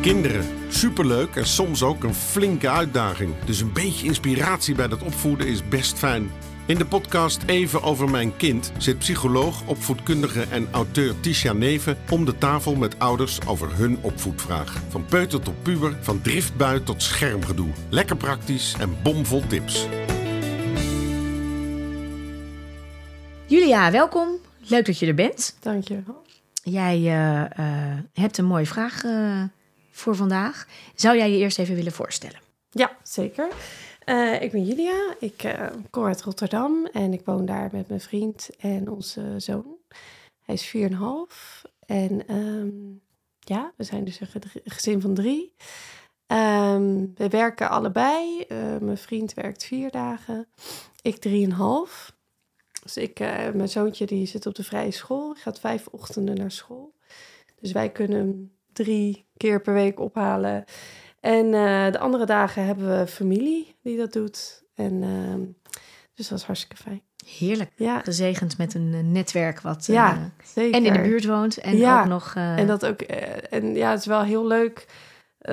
Kinderen, superleuk en soms ook een flinke uitdaging. Dus een beetje inspiratie bij dat opvoeden is best fijn. In de podcast Even over mijn kind zit psycholoog, opvoedkundige en auteur Tisha Neven om de tafel met ouders over hun opvoedvraag. Van peuter tot puber, van driftbui tot schermgedoe. Lekker praktisch en bomvol tips. Julia, welkom. Leuk dat je er bent. Dank je wel. Jij uh, uh, hebt een mooie vraag uh, voor vandaag. Zou jij je eerst even willen voorstellen? Ja, zeker. ik ben Julia. Ik kom uit Rotterdam en ik woon daar met mijn vriend en onze zoon. Hij is 4,5. En um, ja, we zijn dus een gezin van drie. Um, we werken allebei. mijn vriend werkt vier dagen. Ik drieënhalf. Dus ik, mijn zoontje die zit op de vrije school. Gaat vijf ochtenden naar school. Dus wij kunnen drie keer per week ophalen. En uh, de andere dagen hebben we familie die dat doet. En uh, dus dat is hartstikke fijn. Heerlijk. Ja. Gezegend met een netwerk wat ja, zeker. en in de buurt woont. En ja. ook nog. En dat ook. En ja, het is wel heel leuk.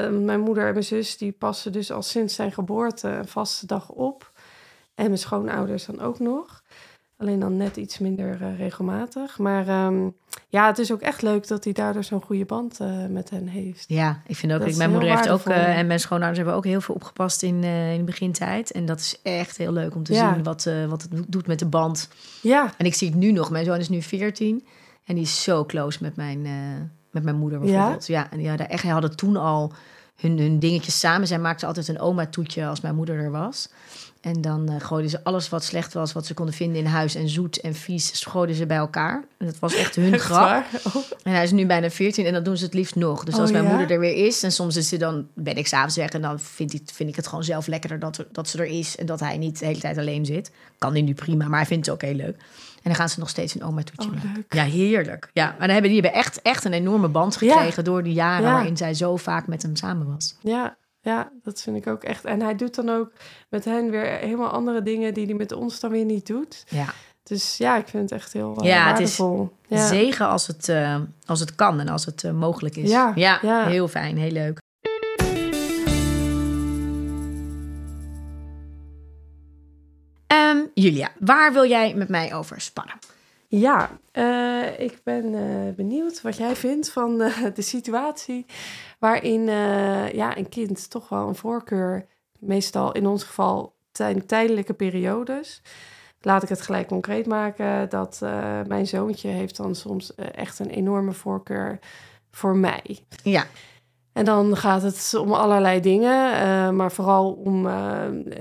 mijn moeder en mijn zus die passen dus al sinds zijn geboorte een vaste dag op. En mijn schoonouders dan ook nog. Alleen dan net iets minder uh, regelmatig. Maar um, ja, het is ook echt leuk dat hij daardoor zo'n goede band uh, met hen heeft. Ja, ik vind ook. Ik, mijn moeder heeft ook uh, en mijn schoonouders hebben ook heel veel opgepast in, in de begintijd. En dat is echt heel leuk om te ja. zien wat, wat het doet met de band. Ja. En ik zie het nu nog. Mijn zoon is nu 14 en die is zo close met mijn, met mijn moeder bijvoorbeeld. Ja, ja en ja, daar echt, hadden toen al hun, hun dingetjes samen. Zij maakte altijd een oma-toetje als mijn moeder er was. En dan uh, gooiden ze alles wat slecht was, wat ze konden vinden in huis en zoet en vies, gooiden ze bij elkaar. En dat was echt hun grap. Oh. En hij is nu bijna 14 en dat doen ze het liefst nog. Dus als oh, mijn moeder er weer is en soms is ze dan, ben ik s'avonds weg en dan vind ik, vind ik het gewoon zelf lekkerder dat, er, dat ze er is en dat hij niet de hele tijd alleen zit. Kan hij nu prima, maar hij vindt het ook heel leuk. En dan gaan ze nog steeds een oma toetje oh, Ja, heerlijk. Ja, maar dan hebben die hebben echt, echt een enorme band gekregen door die jaren waarin zij zo vaak met hem samen was. Ja, ja, dat vind ik ook echt. En hij doet dan ook met hen weer helemaal andere dingen die hij met ons dan weer niet doet. Ja. Dus ja, ik vind het echt heel uh, ja, waardevol. Het is zegen als het, uh, als het kan en als het uh, mogelijk is. Ja, ja, ja, heel fijn, heel leuk. Um, Julia, waar wil jij met mij over spannen? Ja, uh, ik ben uh, benieuwd wat jij vindt van uh, de situatie waarin ja, een kind toch wel een voorkeur, meestal in ons geval zijn tijdelijke periodes. Laat ik het gelijk concreet maken, dat mijn zoontje heeft dan soms echt een enorme voorkeur voor mij. Ja. En dan gaat het om allerlei dingen, maar vooral om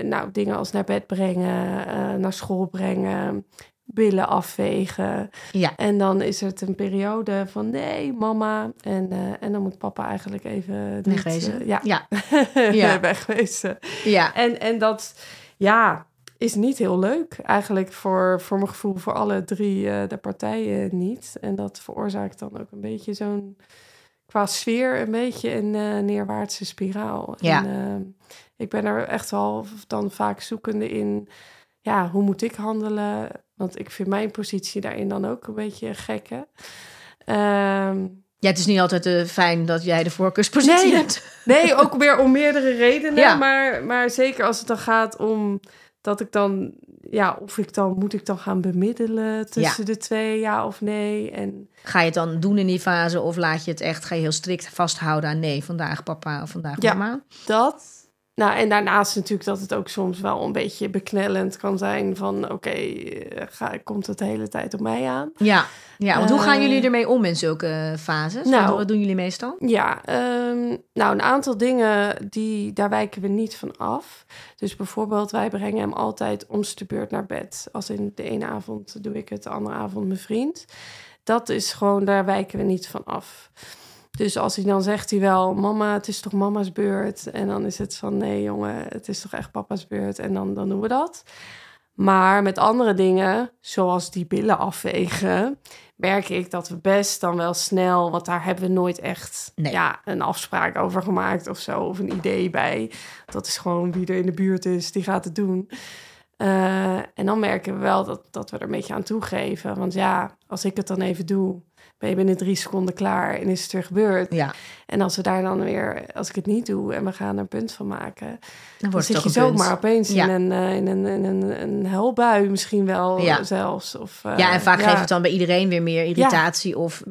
nou, dingen als naar bed brengen, naar school brengen, billen afvegen. Ja. En dan is het een periode van nee, mama. En, uh, en dan moet papa eigenlijk even wegwezen. Uh, ja, ja. ja. wegwezen. Ja. En, en dat, ja, is niet heel leuk eigenlijk voor, voor mijn gevoel voor alle drie uh, de partijen niet. En dat veroorzaakt dan ook een beetje zo'n qua sfeer een beetje een neerwaartse spiraal. Ja. En, ik ben er echt wel dan vaak zoekende in ja, hoe moet ik handelen? Want ik vind mijn positie daarin dan ook een beetje gek. Hè? Um, ja, het is niet altijd uh, fijn dat jij de voorkeurspositie nee, hebt. Nee, ook weer om meerdere redenen. Ja. Maar, maar zeker als het dan gaat om dat ik dan, ja, of ik dan moet ik dan gaan bemiddelen tussen ja. de twee, ja of nee. En ga je het dan doen in die fase of laat je het echt, ga je heel strikt vasthouden aan nee, vandaag papa of vandaag ja, mama? Dat. Nou, en daarnaast natuurlijk dat het ook soms wel een beetje beknellend kan zijn van oké, okay, komt het de hele tijd op mij aan. Ja, ja want uh, hoe gaan jullie ermee om in zulke fases? Nou, wat doen jullie meestal? Ja, um, nou een aantal dingen die daar wijken we niet van af. Dus bijvoorbeeld wij brengen hem altijd om de beurt naar bed. Als in de ene avond doe ik het, de andere avond mijn vriend. Dat is gewoon, daar wijken we niet van af. Dus als hij dan zegt hij wel, mama, het is toch mama's beurt? En dan is het van, nee jongen, het is toch echt papa's beurt? En dan, dan doen we dat. Maar met andere dingen, zoals die billen afvegen, merk ik dat we best dan wel snel, want daar hebben we nooit echt nee. ja, een afspraak over gemaakt of zo, of een idee bij. Dat is gewoon wie er in de buurt is, die gaat het doen. Uh, en dan merken we wel dat, dat we er een beetje aan toegeven. Want ja, als ik het dan even doe, ben je binnen drie seconden klaar en is het weer gebeurd. Ja. En als we daar dan weer, als ik het niet doe en we gaan er een punt van maken, dan, wordt zit het je zomaar opeens Ja. in, een, eh, in, een, in een, een helbui misschien wel Ja. zelfs. Of, eh, Ja, en vaak ja. geeft het dan bij iedereen weer meer irritatie. Of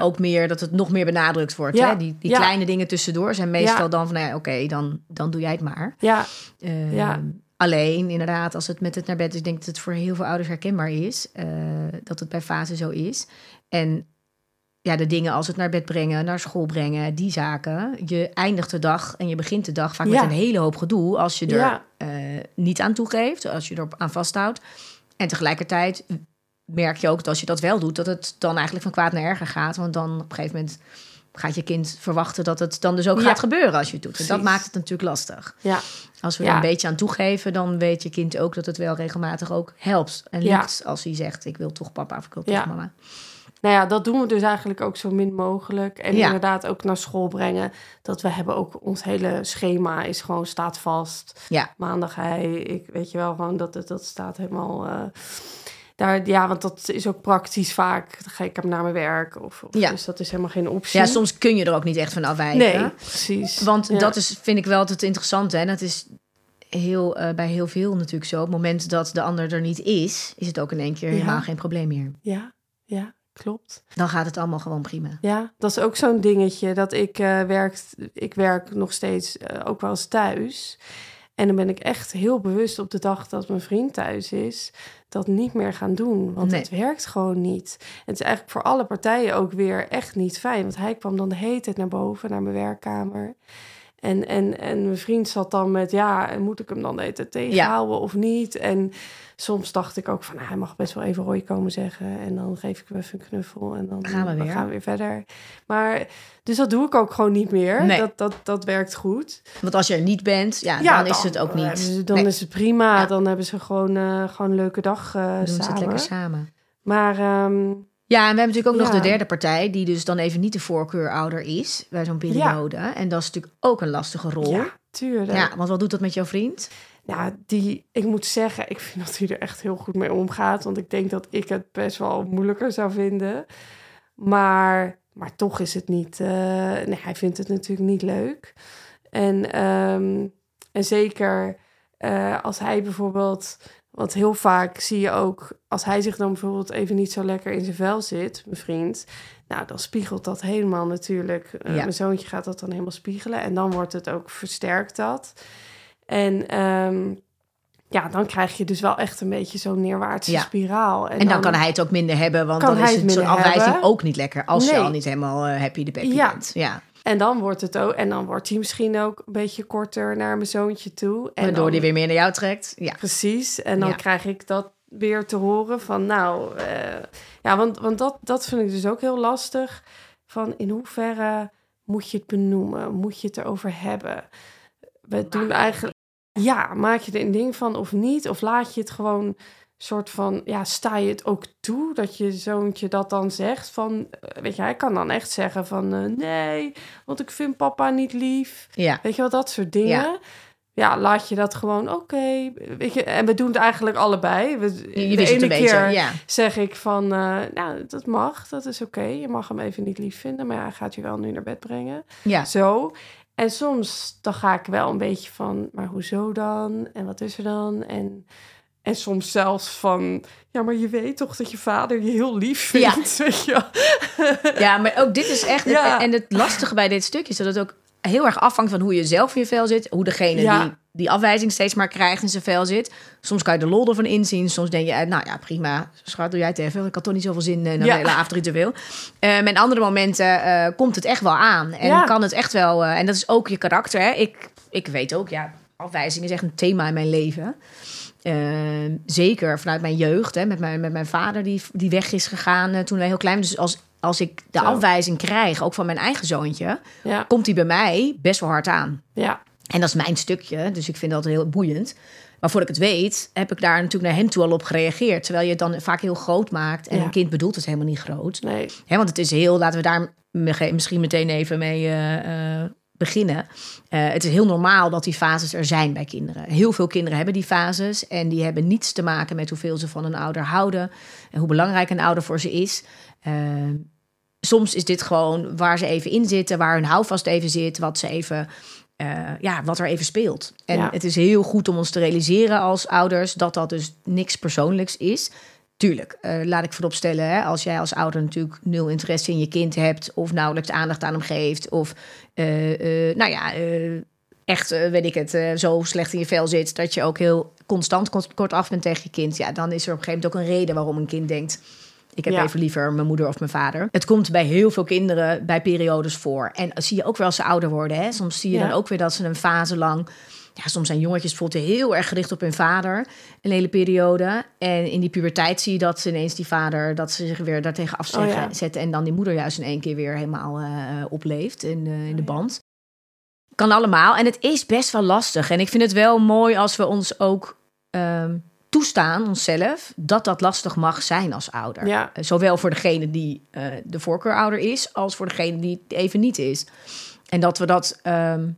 ook meer dat het nog meer benadrukt wordt. Ja. Hè? Die, die kleine dingen tussendoor zijn meestal dan van... Nou ja, oké, dan, dan doe jij het maar. Ja, Ehm, Ja. Alleen, inderdaad, als het met het naar bed is... ik denk dat het voor heel veel ouders herkenbaar is. eh, dat het bij fase zo is. En ja, de dingen als het naar bed brengen, naar school brengen... die zaken. Je eindigt de dag en je begint de dag vaak Ja. met een hele hoop gedoe... als je er Ja. eh, niet aan toegeeft, als je er aan vasthoudt. En tegelijkertijd merk je ook dat als je dat wel doet... dat het dan eigenlijk van kwaad naar erger gaat. Want dan op een gegeven moment gaat je kind verwachten... dat het dan dus ook Ja. gaat gebeuren als je het doet. En dat maakt het natuurlijk lastig. ja, Als we er een beetje aan toegeven, dan weet je kind ook dat het wel regelmatig ook helpt. En Ja. lukt als hij zegt, ik wil toch papa of ik wil toch Ja. mama. Nou ja, dat doen we dus eigenlijk ook zo min mogelijk. En Ja. inderdaad ook naar school brengen. Dat we hebben ook ons hele schema is gewoon staat vast. Ja. Maandag hij, ik weet je wel gewoon dat het dat staat helemaal. eh, daar, ja, want dat is ook praktisch vaak. Dan ga ik hem naar mijn werk of, of Ja. dus dat is helemaal geen optie. Ja, soms kun je er ook niet echt van afwijken. Nee, precies. Want Ja. dat is, vind ik wel het interessante. En dat is heel, eh, bij heel veel natuurlijk zo. Op het moment dat de ander er niet is, is het ook in één keer helemaal geen probleem meer. Ja, ja, klopt. Dan gaat het allemaal gewoon prima. Ja, dat is ook zo'n dingetje dat ik eh werk. Ik werk nog steeds eh, ook wel eens thuis. En dan ben ik echt heel bewust op de dag dat mijn vriend thuis is, dat niet meer gaan doen. Want Nee. het werkt gewoon niet. En het is eigenlijk voor alle partijen ook weer echt niet fijn. Want hij kwam dan de hele tijd naar boven, naar mijn werkkamer. En, en, en mijn vriend zat dan met, ja, moet ik hem dan tijd tegenhouden of niet? En soms dacht ik ook van, nou, hij mag best wel even rooi komen zeggen. En dan geef ik hem even een knuffel en dan Gaan we weer. gaan we weer verder. Maar, dus dat doe ik ook gewoon niet meer. Nee. Dat, dat, dat werkt goed. Want als je er niet bent, ja, Ja, dan, is het ook hebben niet. ze- Dan Nee, is het prima. Ja. Dan hebben ze gewoon, eh, gewoon een leuke dag eh, doen ze samen. het lekker samen. Maar ehm, Ja, en we hebben natuurlijk ook nog de derde partij, die dus dan even niet de voorkeurouder is bij zo'n periode. En dat is natuurlijk ook een lastige rol. ja, tuurlijk. Ja, want wat doet dat met jouw vriend? Ja, die, ik moet zeggen, ik vind dat hij er echt heel goed mee omgaat. Want ik denk dat ik het best wel moeilijker zou vinden. Maar, maar toch is het niet... eh, nee, hij vindt het natuurlijk niet leuk. En, ehm, en zeker eh, als hij bijvoorbeeld... Want heel vaak zie je ook, als hij zich dan bijvoorbeeld even niet zo lekker in zijn vel zit, mijn vriend, nou dan spiegelt dat helemaal natuurlijk. Eh, Ja. Mijn zoontje gaat dat dan helemaal spiegelen en dan wordt het ook versterkt dat. En ehm, ja, dan krijg je dus wel echt een beetje zo'n neerwaartse Ja. spiraal. En, dan, kan hij het ook minder hebben, want dan is het zo'n afwijzing hebben. ook niet lekker. Als je al niet helemaal eh, happy de peppy Ja. bent. Ja, En dan wordt het ook, en dan wordt hij misschien ook een beetje korter naar mijn zoontje toe. En waardoor dan- hij weer meer naar jou trekt. Ja, Precies. En dan Ja. krijg ik dat weer te horen van, nou, eh, ja, want, want dat, dat vind ik dus ook heel lastig. Van in hoeverre moet je het benoemen? Moet je het erover hebben? We doen eigenlijk, ja, maak je er een ding van of niet? Of laat je het gewoon soort van, ja, sta je het ook toe dat je zoontje dat dan zegt? Van, eh, weet je, hij kan dan echt zeggen van, eh, nee, want ik vind papa niet lief. ja. Weet je wel, dat soort dingen. Ja, laat je dat gewoon, oké. weet je, en we doen het eigenlijk allebei. We, Je, de ene een beetje. keer Ja. zeg ik van, eh, nou, dat mag, dat is oké. Je mag hem even niet lief vinden, maar ja, hij gaat je wel nu naar bed brengen. Ja. Zo. En soms dan ga ik wel een beetje van, maar hoezo dan? En wat is er dan? En, en soms zelfs van, ja, maar je weet toch dat je vader je heel lief Ja. vindt, weet je ja, maar ook dit is echt... Ja. En het lastige bij dit stuk is dat het ook heel erg afhangt van hoe je zelf in je vel zit. Hoe degene Ja. die die afwijzing steeds maar krijgt in zijn vel zit. Soms kan je de lol ervan inzien. Soms denk je, eh, nou ja, prima. Schat, doe jij het even. Ik had toch niet zoveel zin in een Ja. hele avondritueel. Uh, met andere momenten eh, komt het echt wel aan. En Ja. kan het echt wel... eh, en dat is ook je karakter. Hè? Ik, ik weet ook, ja, afwijzing is echt een thema in mijn leven. Uh, zeker vanuit mijn jeugd. Hè? Met, mijn, met mijn vader die, die weg is gegaan uh, toen wij heel klein waren. Dus als, als ik de Zo. afwijzing krijg, ook van mijn eigen zoontje... Ja, komt die bij mij best wel hard aan. ja, En dat is mijn stukje, dus ik vind dat heel boeiend. Maar voordat ik het weet, heb ik daar natuurlijk naar hem toe al op gereageerd. Terwijl je het dan vaak heel groot maakt. En Ja. een kind bedoelt het helemaal niet groot. nee. Hè, want het is heel, laten we daar misschien meteen even mee eh, eh, beginnen. Eh, het is heel normaal dat die fases er zijn bij kinderen. Heel veel kinderen hebben die fases en die hebben niets te maken met hoeveel ze van een ouder houden en hoe belangrijk een ouder voor ze is. Uh, soms is dit gewoon waar ze even in zitten, waar hun houvast even zit, wat ze even. Uh, ja, wat er even speelt. En Ja. het is heel goed om ons te realiseren als ouders dat dat dus niks persoonlijks is. Tuurlijk, eh, laat ik voorop stellen, hè, als jij als ouder natuurlijk nul interesse in je kind hebt, of nauwelijks aandacht aan hem geeft, of eh, eh, nou ja, echt, weet ik het, zo slecht in je vel zit dat je ook heel constant kort- kortaf bent tegen je kind, ja, dan is er op een gegeven moment ook een reden waarom een kind denkt. Ik heb Ja. even liever mijn moeder of mijn vader. Het komt bij heel veel kinderen bij periodes voor. En zie je ook wel als ze ouder worden. Hè? Soms zie je Ja. dan ook weer dat ze een fase lang... Ja, soms zijn jongetjes bijvoorbeeld heel erg gericht op hun vader. Een hele periode. En in die puberteit zie je dat ze ineens die vader... dat ze zich weer daartegen afzetten. Oh ja. en dan die moeder juist in één keer weer helemaal eh, opleeft in, eh, in de Oh band. Kan allemaal. En het is best wel lastig. En ik vind het wel mooi als we ons ook... ehm, toestaan onszelf dat dat lastig mag zijn als ouder. Ja. Eh, Zowel voor degene die eh, de voorkeurouder is, als voor degene die het even niet is. En dat we dat, ehm,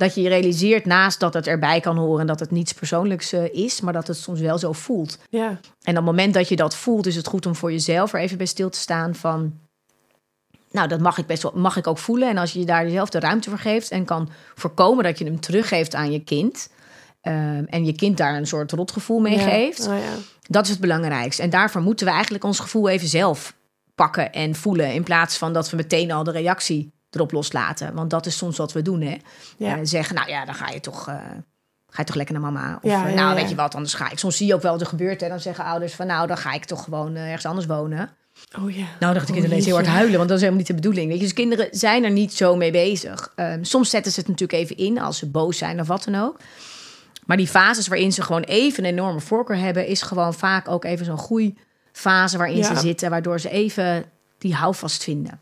dat je je realiseert naast dat het erbij kan horen en dat het niets persoonlijks eh, is, maar dat het soms wel zo voelt. Ja. En op het moment dat je dat voelt, is het goed om voor jezelf er even bij stil te staan van. Nou, dat mag ik best wel, mag ik ook voelen. En als je je daar jezelf de ruimte voor geeft en kan voorkomen dat je hem teruggeeft aan je kind. ehm, en je kind daar een soort rotgevoel mee Ja. geeft. Oh, ja. Dat is het belangrijkste. En daarvoor moeten we eigenlijk ons gevoel even zelf pakken en voelen. In plaats van dat we meteen al de reactie erop loslaten. Want dat is soms wat we doen. Hè? Ja. Eh, zeggen, nou ja, dan ga je toch. eh, Ga je toch lekker naar mama? Of Ja, eh, ja, nou, weet je wat, anders ga ik. Soms zie je ook wel wat er gebeurt. En dan zeggen ouders van, nou, dan ga ik toch gewoon ergens anders wonen. Oh ja. Nou, dacht ik Oh, ineens heel hard huilen, want dat is helemaal niet de bedoeling. Weet je? Dus kinderen zijn er niet zo mee bezig. Ehm, soms zetten ze het natuurlijk even in als ze boos zijn of wat dan ook. Maar die fases waarin ze gewoon even een enorme voorkeur hebben, is gewoon vaak ook even zo'n groeifase waarin Ja. ze zitten, waardoor ze even die houvast vinden.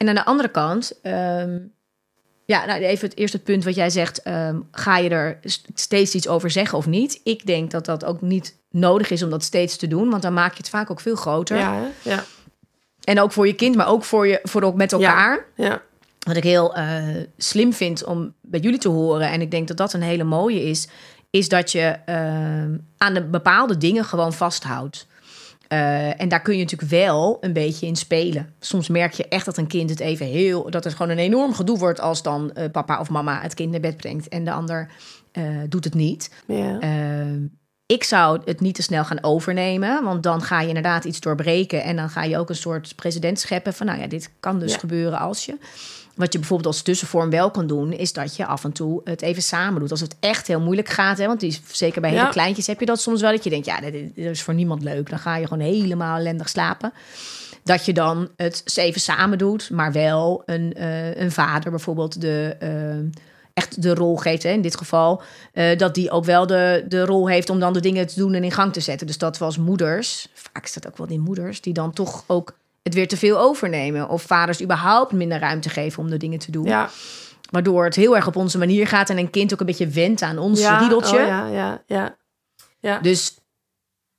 En aan de andere kant, ehm, ja, nou even het eerste punt wat jij zegt, ehm, ga je er st- steeds iets over zeggen of niet? Ik denk dat dat ook niet nodig is om dat steeds te doen, want dan maak je het vaak ook veel groter. Ja, hè? ja. En ook voor je kind, maar ook voor, je, voor ook met elkaar. Ja. Wat ik heel eh, slim vind om bij jullie te horen, en ik denk dat dat een hele mooie is, is dat je eh, aan de bepaalde dingen gewoon vasthoudt. Eh, en daar kun je natuurlijk wel een beetje in spelen. Soms merk je echt dat een kind het even heel. dat het gewoon een enorm gedoe wordt als dan eh, papa of mama het kind naar bed brengt en de ander eh, doet het niet. Ja. Ik zou het niet te snel gaan overnemen, want dan ga je inderdaad iets doorbreken en dan ga je ook een soort precedent scheppen van, nou ja, dit kan dus Ja. gebeuren als je. Wat je bijvoorbeeld als tussenvorm wel kan doen, is dat je af en toe het even samen doet. Als het echt heel moeilijk gaat, hè, want die, is- zeker bij hele Ja. kleintjes heb je dat soms wel, dat je denkt, ja, dit, dit is voor niemand leuk. Dan ga je gewoon helemaal ellendig slapen. Dat je dan het even samen doet, maar wel een, eh, een vader bijvoorbeeld de, eh, echt de rol geeft, hè, in dit geval, eh, dat die ook wel de, de rol heeft om dan de dingen te doen en in gang te zetten. Dus dat we als moeders, vaak is dat ook wel die moeders, die dan toch ook het weer te veel overnemen. Of vaders überhaupt minder ruimte geven om de dingen te doen. Ja. Waardoor het heel erg op onze manier gaat en een kind ook een beetje went aan ons ja. riedeltje. Oh, ja, ja, ja. Ja. Dus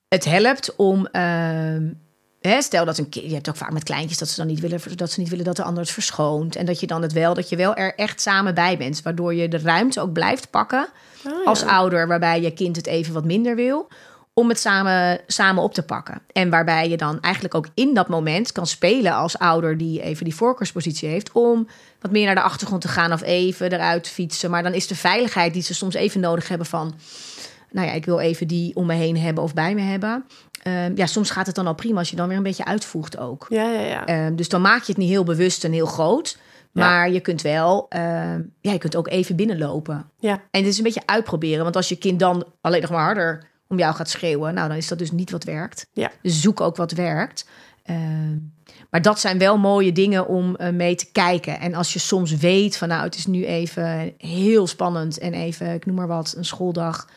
het helpt om. ehm, hè, stel dat een kind. Je hebt ook vaak met kleintjes dat ze dan niet willen dat ze niet willen dat de ander het verschoont. En dat je dan het wel, dat je wel er echt samen bij bent. Waardoor je de ruimte ook blijft pakken Oh, als ouder, waarbij je kind het even wat minder wil. Om het samen, samen op te pakken. En waarbij je dan eigenlijk ook in dat moment kan spelen als ouder die even die voorkeurspositie heeft. Om wat meer naar de achtergrond te gaan of even eruit fietsen. Maar dan is de veiligheid die ze soms even nodig hebben van. Nou ja, ik wil even die om me heen hebben of bij me hebben. Ehm, ja, soms gaat het dan al prima als je dan weer een beetje uitvoegt ook. Ja, ja, ja. Ehm, dus dan maak je het niet heel bewust en heel groot. Ja. Maar je kunt wel, ehm, ja, je kunt ook even binnenlopen. Ja. En het is een beetje uitproberen. Want als je kind dan alleen nog maar harder om jou gaat schreeuwen, nou dan is dat dus niet wat werkt. Ja. Dus zoek ook wat werkt. Ehm, maar dat zijn wel mooie dingen om eh, mee te kijken. En als je soms weet van nou, het is nu even heel spannend en even, ik noem maar wat, een schooldag.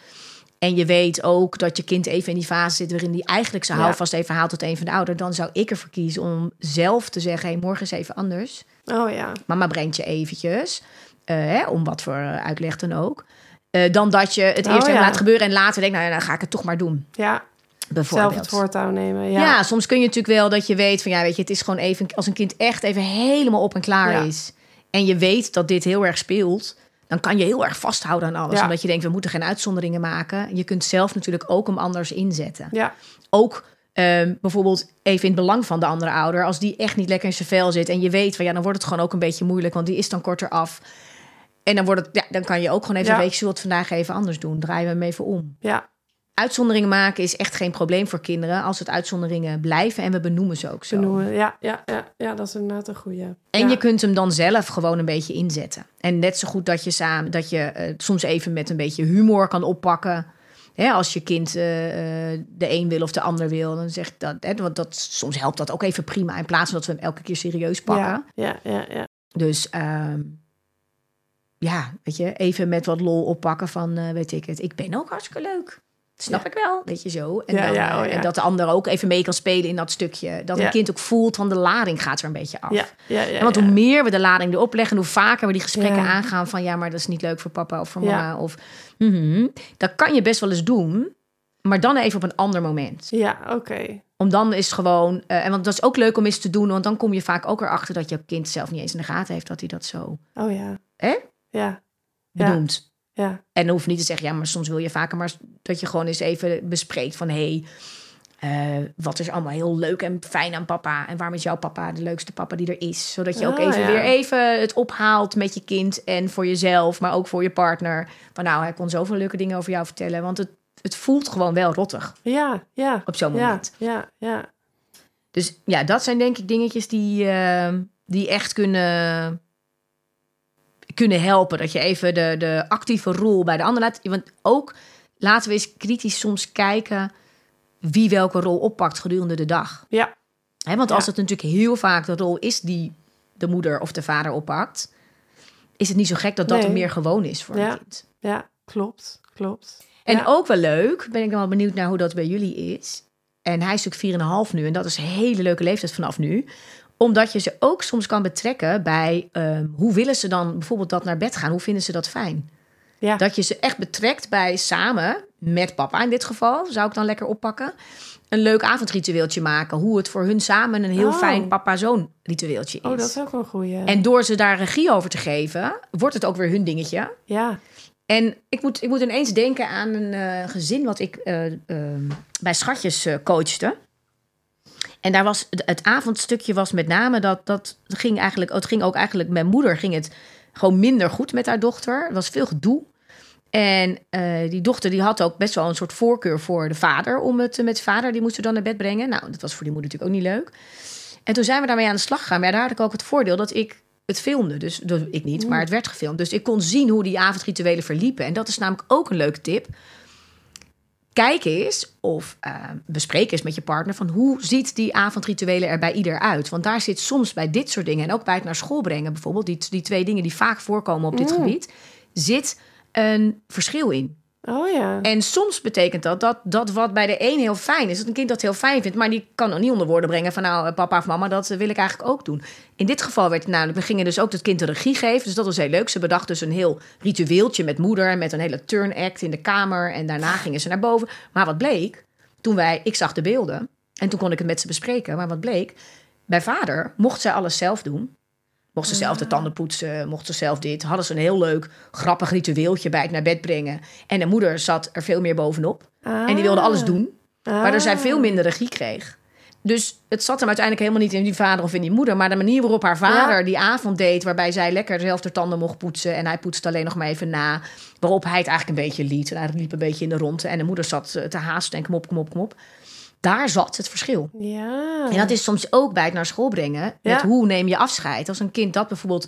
En je weet ook dat je kind even in die fase zit waarin die eigenlijk zijn Ja. houvast even haalt tot een van de ouderen. Dan zou ik ervoor kiezen om zelf te zeggen, hey, morgen is even anders. Oh ja. Mama brengt je eventjes, eh, hè, om wat voor eh, uitleg dan ook. Eh, dan dat je het Oh, eerst even ja. laat gebeuren en later denkt, nou ja, dan ga ik het toch maar doen. Ja. Bijvoorbeeld. Zelf het voortouw nemen. Ja. Ja. soms kun je natuurlijk wel dat je weet van ja, weet je, het is gewoon even als een kind echt even helemaal op en klaar Ja. is. en je weet dat dit heel erg speelt, dan kan je heel erg vasthouden aan alles. Omdat je denkt, we moeten geen uitzonderingen maken. Je kunt zelf natuurlijk ook hem anders inzetten. Ja. Ook ehm, bijvoorbeeld even in het belang van de andere ouder. Als die echt niet lekker in zijn vel zit en je weet van ja, dan wordt het gewoon ook een beetje moeilijk, want die is dan korter af. En dan wordt het, ja, dan kan je ook gewoon even Ja. een week, zullen we het vandaag even anders doen? Draaien we hem even om. Ja. Uitzonderingen maken is echt geen probleem voor kinderen als het uitzonderingen blijven en we benoemen ze ook zo. Benoemen. Ja, ja, ja, ja, dat is inderdaad een goede. En ja. je kunt hem dan zelf gewoon een beetje inzetten. En net zo goed dat je samen dat je eh, soms even met een beetje humor kan oppakken. Hè, als je kind eh, eh, de een wil of de ander wil, dan zeg ik dat. Hè, want dat soms helpt dat ook even prima. In plaats van dat we hem elke keer serieus pakken. Ja, ja, ja, ja. Dus ehm, ja, weet je, even met wat lol oppakken van, eh, weet ik het, ik ben ook hartstikke leuk. Snap Ja. ik wel, weet je zo. En, Ja, dan, ja, eh, oh en dat de ander ook even mee kan spelen in dat stukje. Dat een kind ook voelt van de lading gaat er een beetje af. Ja, En want hoe meer we de lading erop leggen, hoe vaker we die gesprekken aangaan van ja, maar dat is niet leuk voor papa of voor mama. Of, mhm. Dat kan je best wel eens doen, maar dan even op een ander moment. Ja, oké. Om dan is gewoon, eh, en want dat is ook leuk om eens te doen, want dan kom je vaak ook erachter dat je kind zelf niet eens in de gaten heeft dat hij dat zo Oh ja. Hè? Ja, Ja. benoemt. ja. En dan hoeft niet te zeggen, ja, maar soms wil je vaker maar dat je gewoon eens even bespreekt van hé, hey, eh, wat is allemaal heel leuk en fijn aan papa en waarom is jouw papa de leukste papa die er is, zodat je ook Ah, even ja. weer even het ophaalt met je kind en voor jezelf, maar ook voor je partner. Van nou, hij kon zoveel leuke dingen over jou vertellen, want het het voelt gewoon wel rottig Ja, ja. op zo'n Ja, moment. ja, ja. Dus ja, dat zijn denk ik dingetjes die, eh, die echt kunnen, kunnen helpen. Dat je even de, de actieve rol bij de ander laat. Want ook laten we eens kritisch soms kijken wie welke rol oppakt gedurende de dag. Ja. Hè, want als Ja. het natuurlijk heel vaak de rol is die de moeder of de vader oppakt, is het niet zo gek dat dat Nee. er meer gewoon is voor Ja. een kind. Ja, klopt, klopt. En Ja. ook wel leuk, ben ik wel benieuwd naar hoe dat bij jullie is. En hij is natuurlijk 4,5 nu en dat is een hele leuke leeftijd vanaf nu. Omdat je ze ook soms kan betrekken bij ehm, hoe willen ze dan bijvoorbeeld dat naar bed gaan? Hoe vinden ze dat fijn? Ja. Dat je ze echt betrekt bij samen, met papa in dit geval, zou ik dan lekker oppakken. Een leuk avondritueeltje maken. Hoe het voor hun samen een heel Oh. fijn papa-zoon ritueeltje is. Oh, dat is ook een goeie. En door ze daar regie over te geven, wordt het ook weer hun dingetje. Ja, En ik moet, ik moet ineens denken aan een eh, gezin wat ik eh, ehm, bij Schatjes eh, coachte. En daar was het, avondstukje was met name dat dat ging eigenlijk, het ging ook eigenlijk mijn moeder ging het gewoon minder goed met haar dochter. Er was veel gedoe. En eh, die dochter die had ook best wel een soort voorkeur voor de vader om het met vader die moest ze dan naar bed brengen. Nou, dat was voor die moeder natuurlijk ook niet leuk. En toen zijn we daarmee aan de slag gegaan. Maar daar had ik ook het voordeel dat ik het filmde. Dus, dus ik niet, maar het werd gefilmd. Dus ik kon zien hoe die avondrituelen verliepen. En dat is namelijk ook een leuke tip. Kijk eens of eh, bespreek eens met je partner van hoe ziet die avondrituelen er bij ieder uit. Want daar zit soms bij dit soort dingen en ook bij het naar school brengen bijvoorbeeld, die, die twee dingen die vaak voorkomen op dit Mm. gebied, zit een verschil in. Oh ja. En soms betekent dat, dat dat wat bij de een heel fijn is, dat een kind dat heel fijn vindt, maar die kan nog niet onder woorden brengen van nou, eh, papa of mama, dat eh, wil ik eigenlijk ook doen. In dit geval werd het namelijk, we gingen dus ook het kind de regie geven, dus dat was heel leuk. Ze bedacht dus een heel ritueeltje met moeder en met een hele turn act in de kamer en daarna gingen ze naar boven. Maar wat bleek, toen wij, ik zag de beelden en toen kon ik het met ze bespreken, maar wat bleek, bij vader mocht zij alles zelf doen. Mocht ze zelf de tanden poetsen, mocht ze zelf dit. Hadden ze een heel leuk, grappig ritueeltje bij het naar bed brengen. En de moeder zat er veel meer bovenop. En die wilde alles doen, waardoor zij veel minder regie kreeg. Dus het zat hem uiteindelijk helemaal niet in die vader of in die moeder. Maar de manier waarop haar vader Ja. die avond deed... waarbij zij lekker zelf de tanden mocht poetsen... en hij poetste alleen nog maar even na. Waarop hij het eigenlijk een beetje liet. En hij liep een beetje in de ronde. En de moeder zat eh, te haasten en kom op, kom op, kom op. Daar zat het verschil. Ja. En dat is soms ook bij het naar school brengen. Met Ja. hoe neem je afscheid? Als een kind dat bijvoorbeeld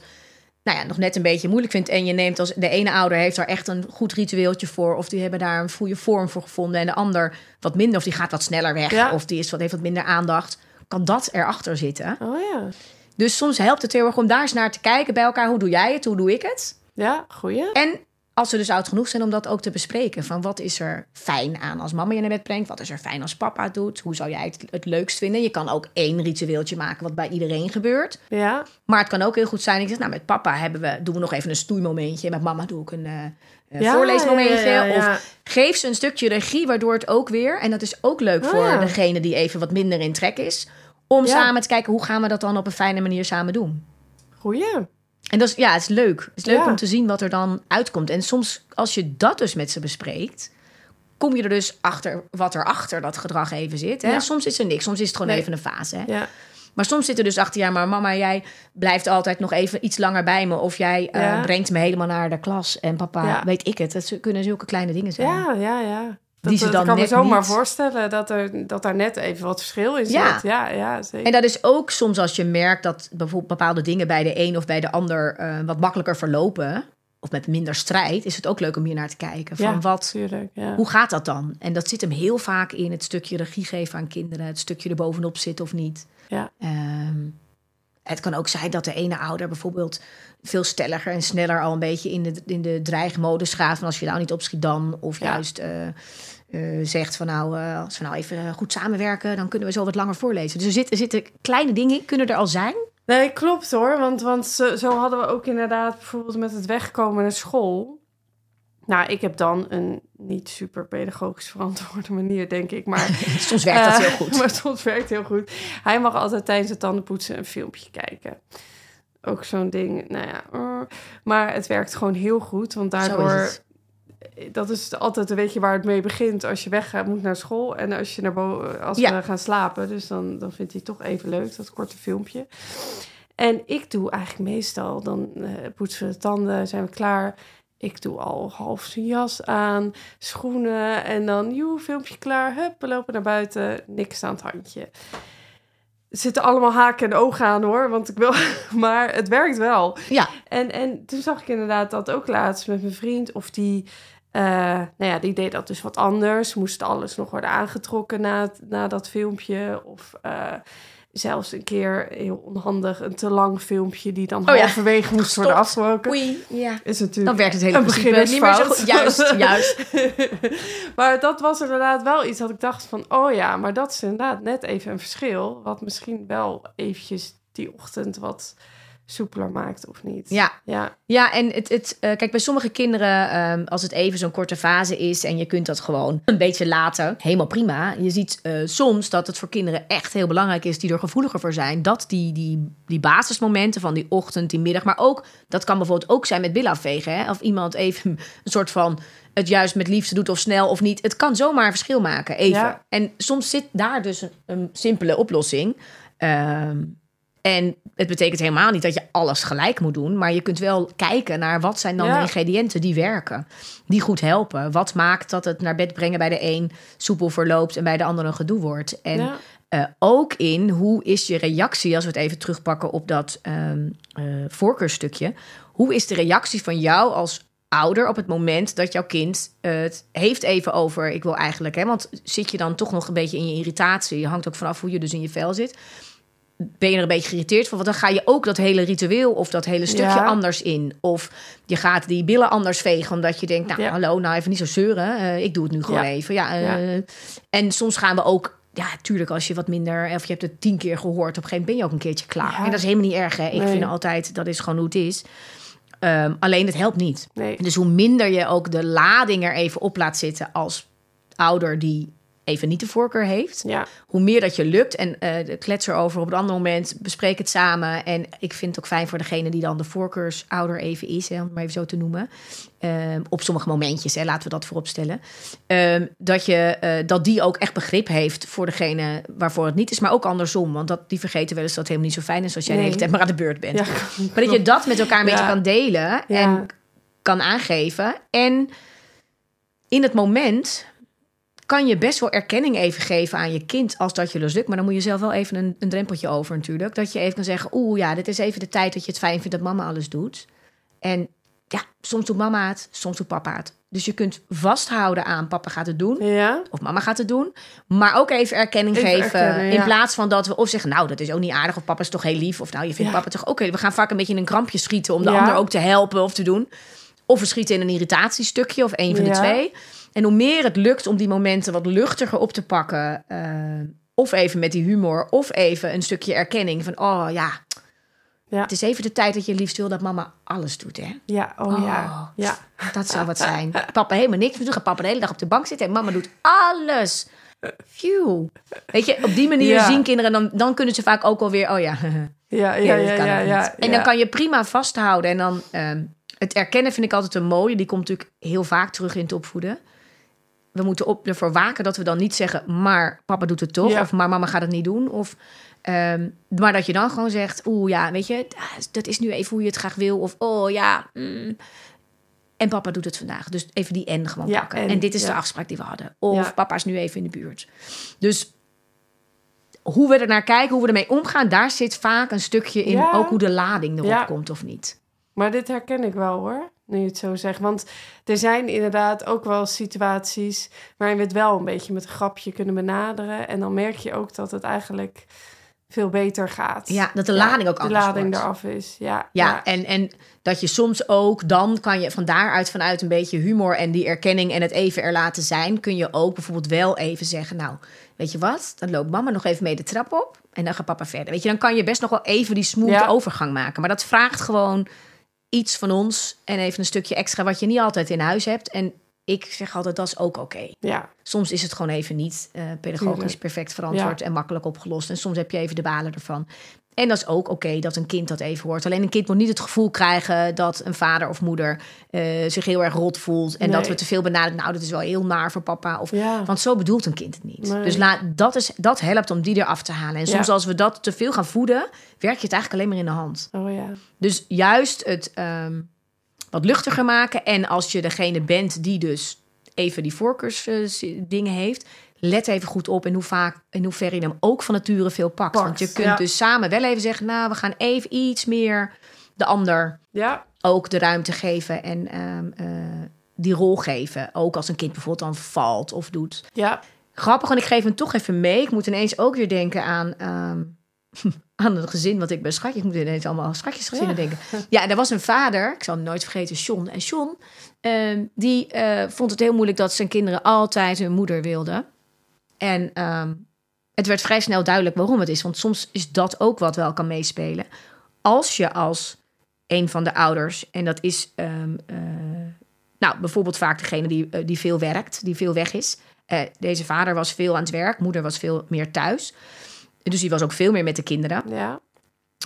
nou ja, nog net een beetje moeilijk vindt. En je neemt als de ene ouder heeft daar echt een goed ritueeltje voor. Of die hebben daar een goede vorm voor gevonden. En de ander wat minder. Of die gaat wat sneller weg. Ja. Of die is wat, heeft wat minder aandacht. Kan dat erachter zitten? Oh ja. Dus soms helpt het heel erg om daar eens naar te kijken bij elkaar. Hoe doe jij het? Hoe doe ik het? Ja, goeie. En als ze dus oud genoeg zijn om dat ook te bespreken. Van wat is er fijn aan als mama je naar bed brengt? Wat is er fijn als papa het doet? Hoe zou jij het het leukst vinden? Je kan ook één ritueeltje maken wat bij iedereen gebeurt. Ja. Maar het kan ook heel goed zijn. Ik zeg, nou, met papa hebben we, doen we nog even een stoeimomentje. Met mama doe ik een eh, Ja, voorleesmomentje. ja, ja, ja. Of geef ze een stukje regie, waardoor het ook weer... en dat is ook leuk Oh, voor degene die even wat minder in trek is... om samen te kijken, hoe gaan we dat dan op een fijne manier samen doen? Goeie. En dat is, ja, het is leuk. Het is leuk Ja. om te zien wat er dan uitkomt. En soms, als je dat dus met ze bespreekt, kom je er dus achter wat er achter dat gedrag even zit. Hè? Ja. Soms is er niks, soms is het gewoon Nee. even een fase. Hè? Ja, Maar soms zit er dus achter, ja, maar mama, jij blijft altijd nog even iets langer bij me. Of jij eh, brengt me helemaal naar de klas. En papa, weet ik het. Het kunnen zulke kleine dingen zijn. ja, ja. ja. Dat, Die ze dat dan kan me zomaar niet- voorstellen dat er, dat daar net even wat verschil in zit. Ja. Ja, ja, zeker. En dat is ook soms als je merkt dat bijvoorbeeld bepaalde dingen bij de een of bij de ander eh, wat makkelijker verlopen. Of met minder strijd, is het ook leuk om hier naar te kijken. Van Ja. wat, Tuurlijk, ja. Hoe gaat dat dan? En dat zit hem heel vaak in het stukje regie geven aan kinderen. Het stukje er bovenop zit of niet. Ja. Ehm, het kan ook zijn dat de ene ouder bijvoorbeeld veel stelliger en sneller al een beetje in de, in de dreigmodus gaat. Van als je nou niet opschiet dan. Of Ja. juist eh, eh, zegt van nou, eh, als we nou even goed samenwerken, dan kunnen we zo wat langer voorlezen. Dus er zitten, er zitten kleine dingen, kunnen er al zijn. Nee, klopt hoor. Want, want zo, zo hadden we ook inderdaad bijvoorbeeld met het wegkomen naar school. Nou, ik heb dan een niet super pedagogisch verantwoorde manier, denk ik. Maar Soms werkt dat Eh, heel goed. Maar soms werkt heel goed. Hij mag altijd tijdens het tandenpoetsen een filmpje kijken. Ook zo'n ding, nou ja. eh, maar het werkt gewoon heel goed, want daardoor... Dat is altijd een beetje waar het mee begint. Als je weggaat, moet naar school. En als, je naar boven, als Ja. we gaan slapen. Dus dan, dan vindt hij toch even leuk, dat korte filmpje. En ik doe eigenlijk meestal... Dan eh, poetsen we de tanden, zijn we klaar... Ik doe al half zijn jas aan, schoenen en dan, joe, filmpje klaar. Hup, we lopen naar buiten, niks aan het handje. Er zitten allemaal haken en ogen aan hoor, want ik wil, maar het werkt wel. Ja, En, en toen zag ik inderdaad dat ook laatst met mijn vriend, of die, eh, nou ja, die deed dat dus wat anders. Moest alles nog worden aangetrokken na, na dat filmpje. Of eh, zelfs een keer heel onhandig een te lang filmpje die dan Oh ja. moest worden afgebroken. oei, ja. Is natuurlijk Dan werkt het hele principe niet meer zo goed. Juist, juist. maar dat was inderdaad wel iets dat ik dacht van... oh ja, maar dat is inderdaad net even een verschil... wat misschien wel eventjes die ochtend wat soepeler maakt of niet. Ja, Ja, Ja, en het, het, eh, kijk, bij sommige kinderen, ehm, als het even zo'n korte fase is en je kunt dat gewoon een beetje laten, helemaal prima. Je ziet eh, soms dat het voor kinderen echt heel belangrijk is, die er gevoeliger voor zijn, dat die, die, die basismomenten van die ochtend, die middag, maar ook, dat kan bijvoorbeeld ook zijn met billen afvegen, hè? of iemand even een soort van het juist met liefde doet of snel of niet. Het kan zomaar een verschil maken, even. Ja. En soms zit daar dus een, een simpele oplossing. Ehm, en het betekent helemaal niet dat je alles gelijk moet doen. Maar je kunt wel kijken naar wat zijn dan Ja. de ingrediënten die werken. Die goed helpen. Wat maakt dat het naar bed brengen bij de een soepel verloopt en bij de ander een gedoe wordt. En ja. eh, ook in hoe is je reactie, als we het even terugpakken op dat eh, voorkeurstukje. Hoe is de reactie van jou als ouder op het moment dat jouw kind het heeft even over, ik wil eigenlijk, hè, want zit je dan toch nog een beetje in je irritatie, je hangt ook vanaf hoe je dus in je vel zit. Ben je er een beetje geïrriteerd van? Want dan ga je ook dat hele ritueel of dat hele stukje Ja. anders in. Of je gaat die billen anders vegen, omdat je denkt, nou Ja. hallo, nou even niet zo zeuren. eh, ik doe het nu gewoon Ja. even. Ja, eh, Ja. En soms gaan we ook, ja, tuurlijk, als je wat minder, of je hebt het tien keer gehoord, op een gegeven moment ben je ook een keertje klaar. En dat is helemaal niet erg, hè? Ik Nee. vind altijd, dat is gewoon hoe het is. Ehm, alleen het helpt niet. Nee. Dus hoe minder je ook de lading er even op laat zitten als ouder die even niet de voorkeur heeft, Ja, hoe meer dat je lukt. En eh de klets erover op een ander moment, bespreek het samen. En ik vind het ook fijn voor degene die dan de voorkeursouder even is, hè, om het maar even zo te noemen. Ehm, op sommige momentjes, hè, laten we dat voorop stellen. Ehm, dat, je, eh, dat die ook echt begrip heeft voor degene waarvoor het niet is. Maar ook andersom, want dat, die vergeten wel eens dat het helemaal niet zo fijn is als jij de Nee. hele tijd maar aan de beurt bent. ja. Maar dat je dat met elkaar een beetje kan delen en kan aangeven. En in het moment kan je best wel erkenning even geven aan je kind als dat je lukt. Maar dan moet je zelf wel even een, een drempeltje over natuurlijk. Dat je even kan zeggen, oeh ja, dit is even de tijd dat je het fijn vindt dat mama alles doet. En ja, soms doet mama het, soms doet papa het. Dus je kunt vasthouden aan papa gaat het doen. Ja, Of mama gaat het doen. Maar ook even erkenning Even geven. erkennen, In ja. plaats van dat we of zeggen, nou, dat is ook niet aardig. Of papa is toch heel lief. Of nou, je vindt Ja. papa toch oké. we gaan vaak een beetje in een krampje schieten om de ander ook te helpen of te doen. Of we schieten in een irritatiestukje of een van de twee. En hoe meer het lukt om die momenten wat luchtiger op te pakken. eh, of even met die humor. Of even een stukje erkenning van, oh ja, ja, het is even de tijd dat je liefst wil dat mama alles doet, hè. ja, oh, Oh. ja, ja. Dat zou wat zijn. Papa helemaal niks doen. Gaat papa de hele dag op de bank zitten en mama doet alles. Phew. Weet je, op die manier Ja. zien kinderen, dan, dan kunnen ze vaak ook alweer, oh ja, Ja, ja, Ja, ja, ja, ja. En ja. dan kan je prima vasthouden. En dan ehm, het erkennen vind ik altijd een mooie. Die komt natuurlijk heel vaak terug in het opvoeden. We moeten op, ervoor waken dat we dan niet zeggen, maar papa doet het toch. Ja. Of maar mama gaat het niet doen. Of, ehm, maar dat je dan gewoon zegt, oeh ja, weet je, dat is nu even hoe je het graag wil. Of oh ja, mm, en papa doet het vandaag. Dus even die en gewoon Ja, pakken. En, en, dit is de afspraak die we hadden. Of papa is nu even in de buurt. Dus hoe we er naar kijken, hoe we ermee omgaan, daar zit vaak een stukje in. Ook hoe de lading erop komt of niet. Maar dit herken ik wel hoor, nu je het zo zegt. Want er zijn inderdaad ook wel situaties waarin we het wel een beetje met een grapje kunnen benaderen. En dan merk je ook dat het eigenlijk veel beter gaat. Ja, dat de lading ook de anders lading wordt. eraf is. Ja, Ja, En, en dat je soms ook, dan kan je van daaruit vanuit een beetje humor en die erkenning en het even er laten zijn, kun je ook bijvoorbeeld wel even zeggen, nou, weet je wat, dan loopt mama nog even mee de trap op en dan gaat papa verder. Weet je, dan kan je best nog wel even die smooth Ja. overgang maken. Maar dat vraagt gewoon iets van ons en even een stukje extra wat je niet altijd in huis hebt. En ik zeg altijd, dat is ook oké. ja, Soms is het gewoon even niet eh, pedagogisch perfect verantwoord Ja. en makkelijk opgelost. En soms heb je even de balen ervan. En dat is ook oké dat een kind dat even hoort. Alleen een kind moet niet het gevoel krijgen dat een vader of moeder eh, zich heel erg rot voelt. En dat we te veel benaderen. Nou, dat is wel heel naar voor papa. Of, ja. Want zo bedoelt een kind het niet. Nee. Dus laat, dat, is, dat helpt om die eraf te halen. En soms Ja. als we dat te veel gaan voeden, werk je het eigenlijk alleen maar in de hand. Oh ja. Dus juist het ehm, wat luchtiger maken. En als je degene bent die dus even die voorkeursdingen heeft, let even goed op in hoe vaak in hoeverre je hem ook van nature veel pakt. Want je kunt ja. dus samen wel even zeggen, nou, we gaan even iets meer de ander Ja, ook de ruimte geven en ehm, eh, die rol geven. Ook als een kind bijvoorbeeld dan valt of doet. ja, Grappig, en ik geef hem toch even mee. Ik moet ineens ook weer denken aan, ehm, aan het gezin wat ik bij schatjes... Ik moet ineens allemaal aan schatjesgezinnen Ja. denken. Ja, er was een vader, ik zal hem nooit vergeten, John. En John, ehm, die eh, vond het heel moeilijk dat zijn kinderen altijd hun moeder wilden. En ehm, het werd vrij snel duidelijk waarom het is. Want soms is dat ook wat wel kan meespelen. Als je als een van de ouders, en dat is ehm, eh, nou, bijvoorbeeld vaak degene die, eh, die veel werkt, die veel weg is. Eh, deze vader was veel aan het werk, moeder was veel meer thuis. Dus die was ook veel meer met de kinderen. ja.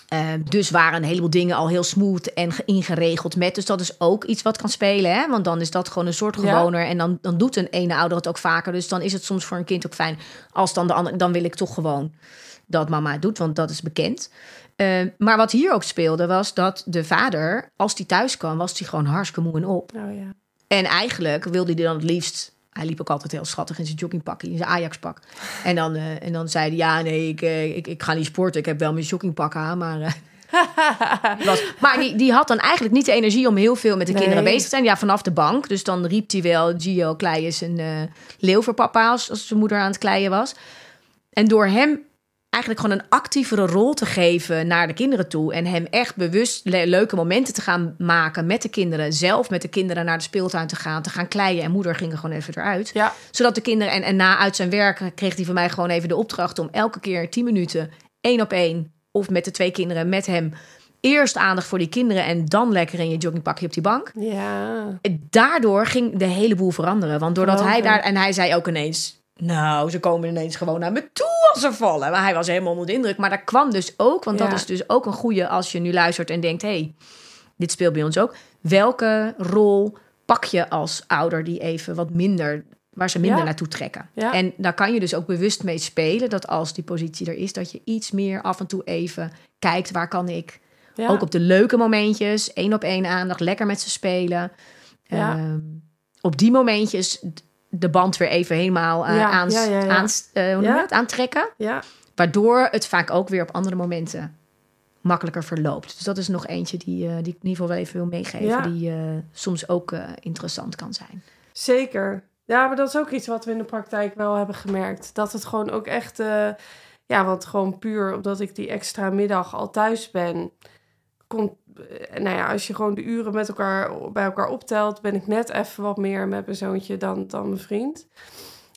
Eh, dus waren een heleboel dingen al heel smooth en ge- ingeregeld met. Dus dat is ook iets wat kan spelen. Hè? Want dan is dat gewoon een soort Ja. gewoner. En dan, dan doet een ene ouder het ook vaker. Dus dan is het soms voor een kind ook fijn. Als dan de andere. Dan wil ik toch gewoon dat mama het doet. Want dat is bekend. Eh, maar wat hier ook speelde was dat de vader, als die thuis kwam, was hij gewoon hartstikke moe en op. Oh ja. En eigenlijk wilde hij dan het liefst. Hij liep ook altijd heel schattig in zijn joggingpak, in zijn Ajax-pak. En dan, eh, en dan zei hij: Ja, nee, ik, eh, ik, ik ga niet sporten. Ik heb wel mijn joggingpak aan. Maar, eh, was, maar die, die had dan eigenlijk niet de energie om heel veel met de Nee. kinderen bezig te zijn. Ja, vanaf de bank. Dus dan riep hij wel: Gio, klei is een leeuw voor papa. Als, als zijn moeder aan het kleien was. En door hem eigenlijk gewoon een actievere rol te geven naar de kinderen toe. En hem echt bewust le- leuke momenten te gaan maken met de kinderen. Zelf met de kinderen naar de speeltuin te gaan, te gaan kleien. En moeder ging er gewoon even eruit. Ja, Zodat de kinderen, en, en na uit zijn werk kreeg hij van mij gewoon even de opdracht om elke keer 10 minuten, één op één, of met de twee kinderen, met hem. Eerst aandacht voor die kinderen en dan lekker in je joggingpakje op die bank. ja. Daardoor ging de hele boel veranderen. Want doordat hij daar. En hij zei ook ineens. Nou, ze komen ineens gewoon naar me toe als ze vallen. Maar hij was helemaal onder de indruk. Maar dat kwam dus ook, want dat is dus ook een goede als je nu luistert en denkt: hé, hey, dit speelt bij ons ook. Welke rol pak je als ouder die even wat minder, waar ze minder Ja. naartoe trekken? Ja. En daar kan je dus ook bewust mee spelen dat als die positie er is, dat je iets meer af en toe even kijkt: waar kan ik ook op de leuke momentjes, één op één aandacht, lekker met ze spelen. Ehm, op die momentjes de band weer even helemaal eh, Ja, aans- ja, ja, ja. aans- eh, hoe aantrekken. Waardoor het vaak ook weer op andere momenten makkelijker verloopt. Dus dat is nog eentje die, eh, die ik in ieder geval wel even wil meegeven. Die soms ook interessant kan zijn. zeker. Ja, maar dat is ook iets wat we in de praktijk wel hebben gemerkt. Dat het gewoon ook echt... ja, want gewoon puur omdat ik die extra middag al thuis ben... Komt, nou ja, als je gewoon de uren met elkaar, bij elkaar optelt... ben ik net even wat meer met mijn zoontje dan, dan mijn vriend.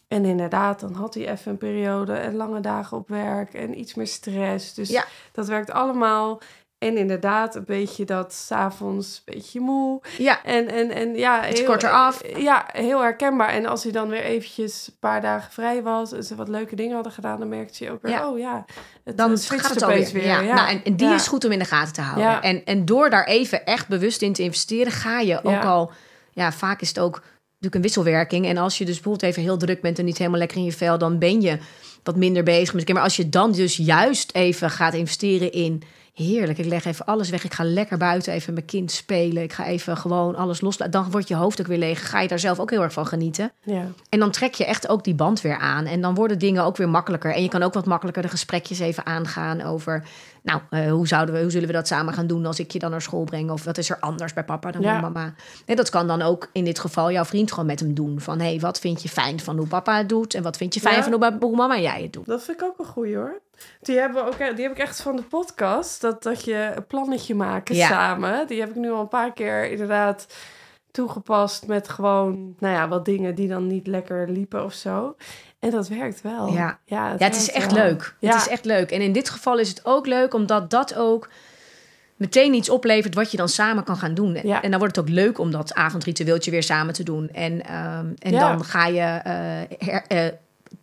En inderdaad, dan had hij even een periode en lange dagen op werk... en iets meer stress. Dus Ja. dat werkt allemaal En inderdaad, een beetje dat s'avonds een beetje moe. Ja. En, en, en ja, heel, korter af. Ja, heel herkenbaar. En als hij dan weer eventjes een paar dagen vrij was en ze wat leuke dingen hadden gedaan, dan merkte je ook weer, oh ja, het, dan het gaat het alweer. Weer. Ja. ja. Nou, en, en die is goed om in de gaten te houden. En, en door daar even echt bewust in te investeren, ga je ook al, ja, vaak is het ook natuurlijk een wisselwerking. En als je dus bijvoorbeeld even heel druk bent en niet helemaal lekker in je vel, dan ben je wat minder bezig met Maar als je dan dus juist even gaat investeren in heerlijk, ik leg even alles weg. Ik ga lekker buiten even mijn kind spelen. Ik ga even gewoon alles loslaten. Dan wordt je hoofd ook weer leeg. Ga je daar zelf ook heel erg van genieten. Ja. En dan trek je echt ook die band weer aan. En dan worden dingen ook weer makkelijker. En je kan ook wat makkelijker de gesprekjes even aangaan over... Nou, uh, hoe, zouden we, hoe zullen we dat samen gaan doen als ik je dan naar school breng? Of wat is er anders bij papa dan bij mama? Nee, dat kan dan ook in dit geval jouw vriend gewoon met hem doen. Van, hé, hey, wat vind je fijn van hoe papa het doet? En wat vind je fijn van hoe, hoe mama en jij het doet? Dat vind ik ook een goeie hoor. Die, hebben we ook, die heb ik echt van de podcast. Dat, dat je een plannetje maken samen. Die heb ik nu al een paar keer inderdaad toegepast met gewoon, nou ja, wat dingen die dan niet lekker liepen of zo. En dat werkt wel. Ja, ja, het, ja, het is echt leuk. Ja. Het is echt leuk. En in dit geval is het ook leuk omdat dat ook meteen iets oplevert wat je dan samen kan gaan doen. Ja. En dan wordt het ook leuk om dat avondritueeltje weer samen te doen. En, um, en dan ga je uh, her, uh,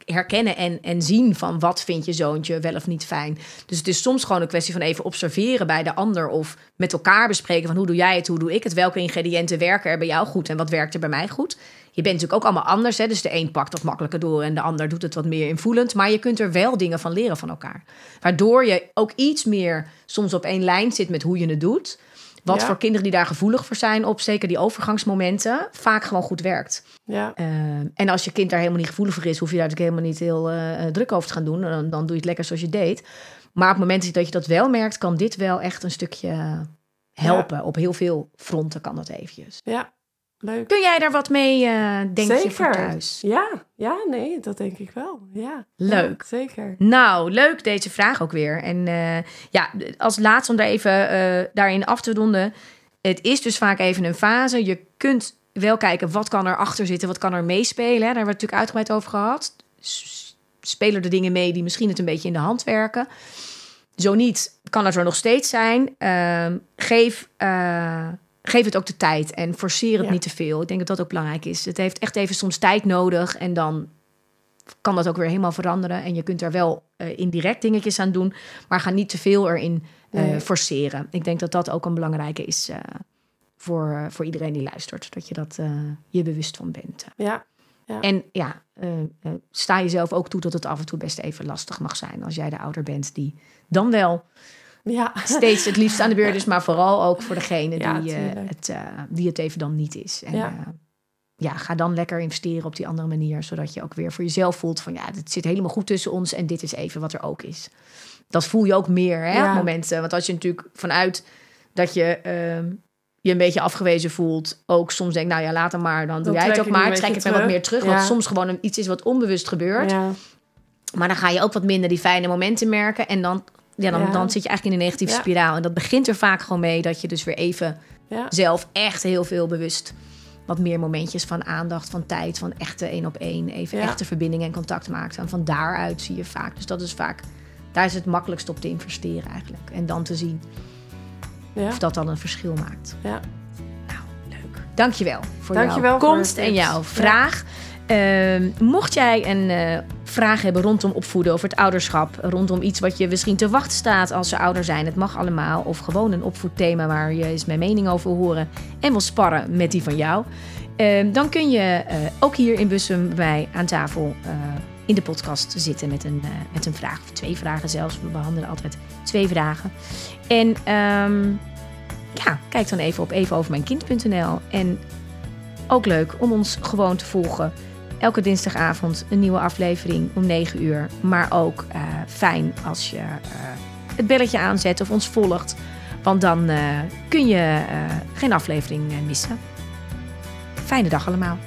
herkennen en, en zien van wat vind je zoontje wel of niet fijn. Dus het is soms gewoon een kwestie van even observeren bij de ander of met elkaar bespreken van hoe doe jij het, hoe doe ik het, welke ingrediënten werken er bij jou goed en wat werkt er bij mij goed. Je bent natuurlijk ook allemaal anders, hè? dus de een pakt wat makkelijker door en de ander doet het wat meer invoelend, maar je kunt er wel dingen van leren van elkaar. Waardoor je ook iets meer soms op één lijn zit met hoe je het doet. Wat voor kinderen die daar gevoelig voor zijn op zeker die overgangsmomenten vaak gewoon goed werkt. Ja. Uh, en als je kind daar helemaal niet gevoelig voor is, hoef je daar natuurlijk helemaal niet heel uh, druk over te gaan doen. Dan, dan doe je het lekker zoals je deed. Maar op het moment dat je dat wel merkt, kan dit wel echt een stukje helpen. Ja. Op heel veel fronten kan dat eventjes. Ja, Leuk. Kun jij daar wat mee, uh, denk zeker. je, voor thuis? Ja, ja, nee, dat denk ik wel. Ja, leuk. Ja, zeker. Nou, leuk deze vraag ook weer. En uh, ja, als laatste om daar even uh, daarin af te ronden. Het is dus vaak even een fase. Je kunt wel kijken wat kan er achter zitten, wat kan er meespelen. Daar hebben we het natuurlijk uitgebreid over gehad. Spelen er dingen mee die misschien het een beetje in de hand werken. Zo niet, kan het er nog steeds zijn. Ehm, geef geef het ook de tijd en forceer het niet te veel. Ik denk dat dat ook belangrijk is. Het heeft echt even soms tijd nodig en dan kan dat ook weer helemaal veranderen. En je kunt er wel uh, indirect dingetjes aan doen, maar ga niet te veel erin uh, forceren. Ik denk dat dat ook een belangrijke is uh, voor, voor iedereen die luistert. Dat je dat je bewust van bent. Ja. ja. En ja, sta jezelf ook toe dat het af en toe best even lastig mag zijn als jij de ouder bent die dan wel ja. steeds het liefst aan de beurt is, maar vooral ook voor degene die, uh, het, uh, die het even dan niet is. En, ja. Uh, ja, ga dan lekker investeren op die andere manier, zodat je ook weer voor jezelf voelt van ja, het zit helemaal goed tussen ons en dit is even wat er ook is. Dat voel je ook meer hè, op momenten. Want als je natuurlijk vanuit dat je ehm, je een beetje afgewezen voelt, ook soms denk nou ja, laat hem maar, dan doe jij het ook maar, trek het er wat meer terug, wat soms gewoon iets is wat onbewust gebeurt. Ja. Maar dan ga je ook wat minder die fijne momenten merken en dan ja, dan, dan zit je eigenlijk in een negatieve spiraal. En dat begint er vaak gewoon mee dat je dus weer even zelf echt heel veel bewust wat meer momentjes van aandacht, van tijd, van echte één op één, even echte verbinding en contact maakt. En van daaruit zie je vaak. Dus dat is vaak, daar is het makkelijkst op te investeren eigenlijk. En dan te zien of dat dan een verschil maakt. Ja. Nou, leuk. Dankjewel voor Dankjewel jouw komst en jouw vraag. Uh, mocht jij een uh, vraag hebben rondom opvoeden of het ouderschap, rondom iets wat je misschien te wachten staat als ze ouder zijn, het mag allemaal, of gewoon een opvoedthema waar je eens mijn mening over horen. En wil sparren met die van jou, uh, dan kun je uh, ook hier in Bussum bij aan tafel eh, in de podcast zitten met een, met een vraag, of twee vragen zelfs. We behandelen altijd twee vragen. En um, ja, kijk dan even op evenovermijnkind.nl en ook leuk om ons gewoon te volgen elke dinsdagavond een nieuwe aflevering om 9 uur. Maar ook uh, fijn als je uh, het belletje aanzet of ons volgt. Want dan uh, kun je geen aflevering missen. Fijne dag allemaal.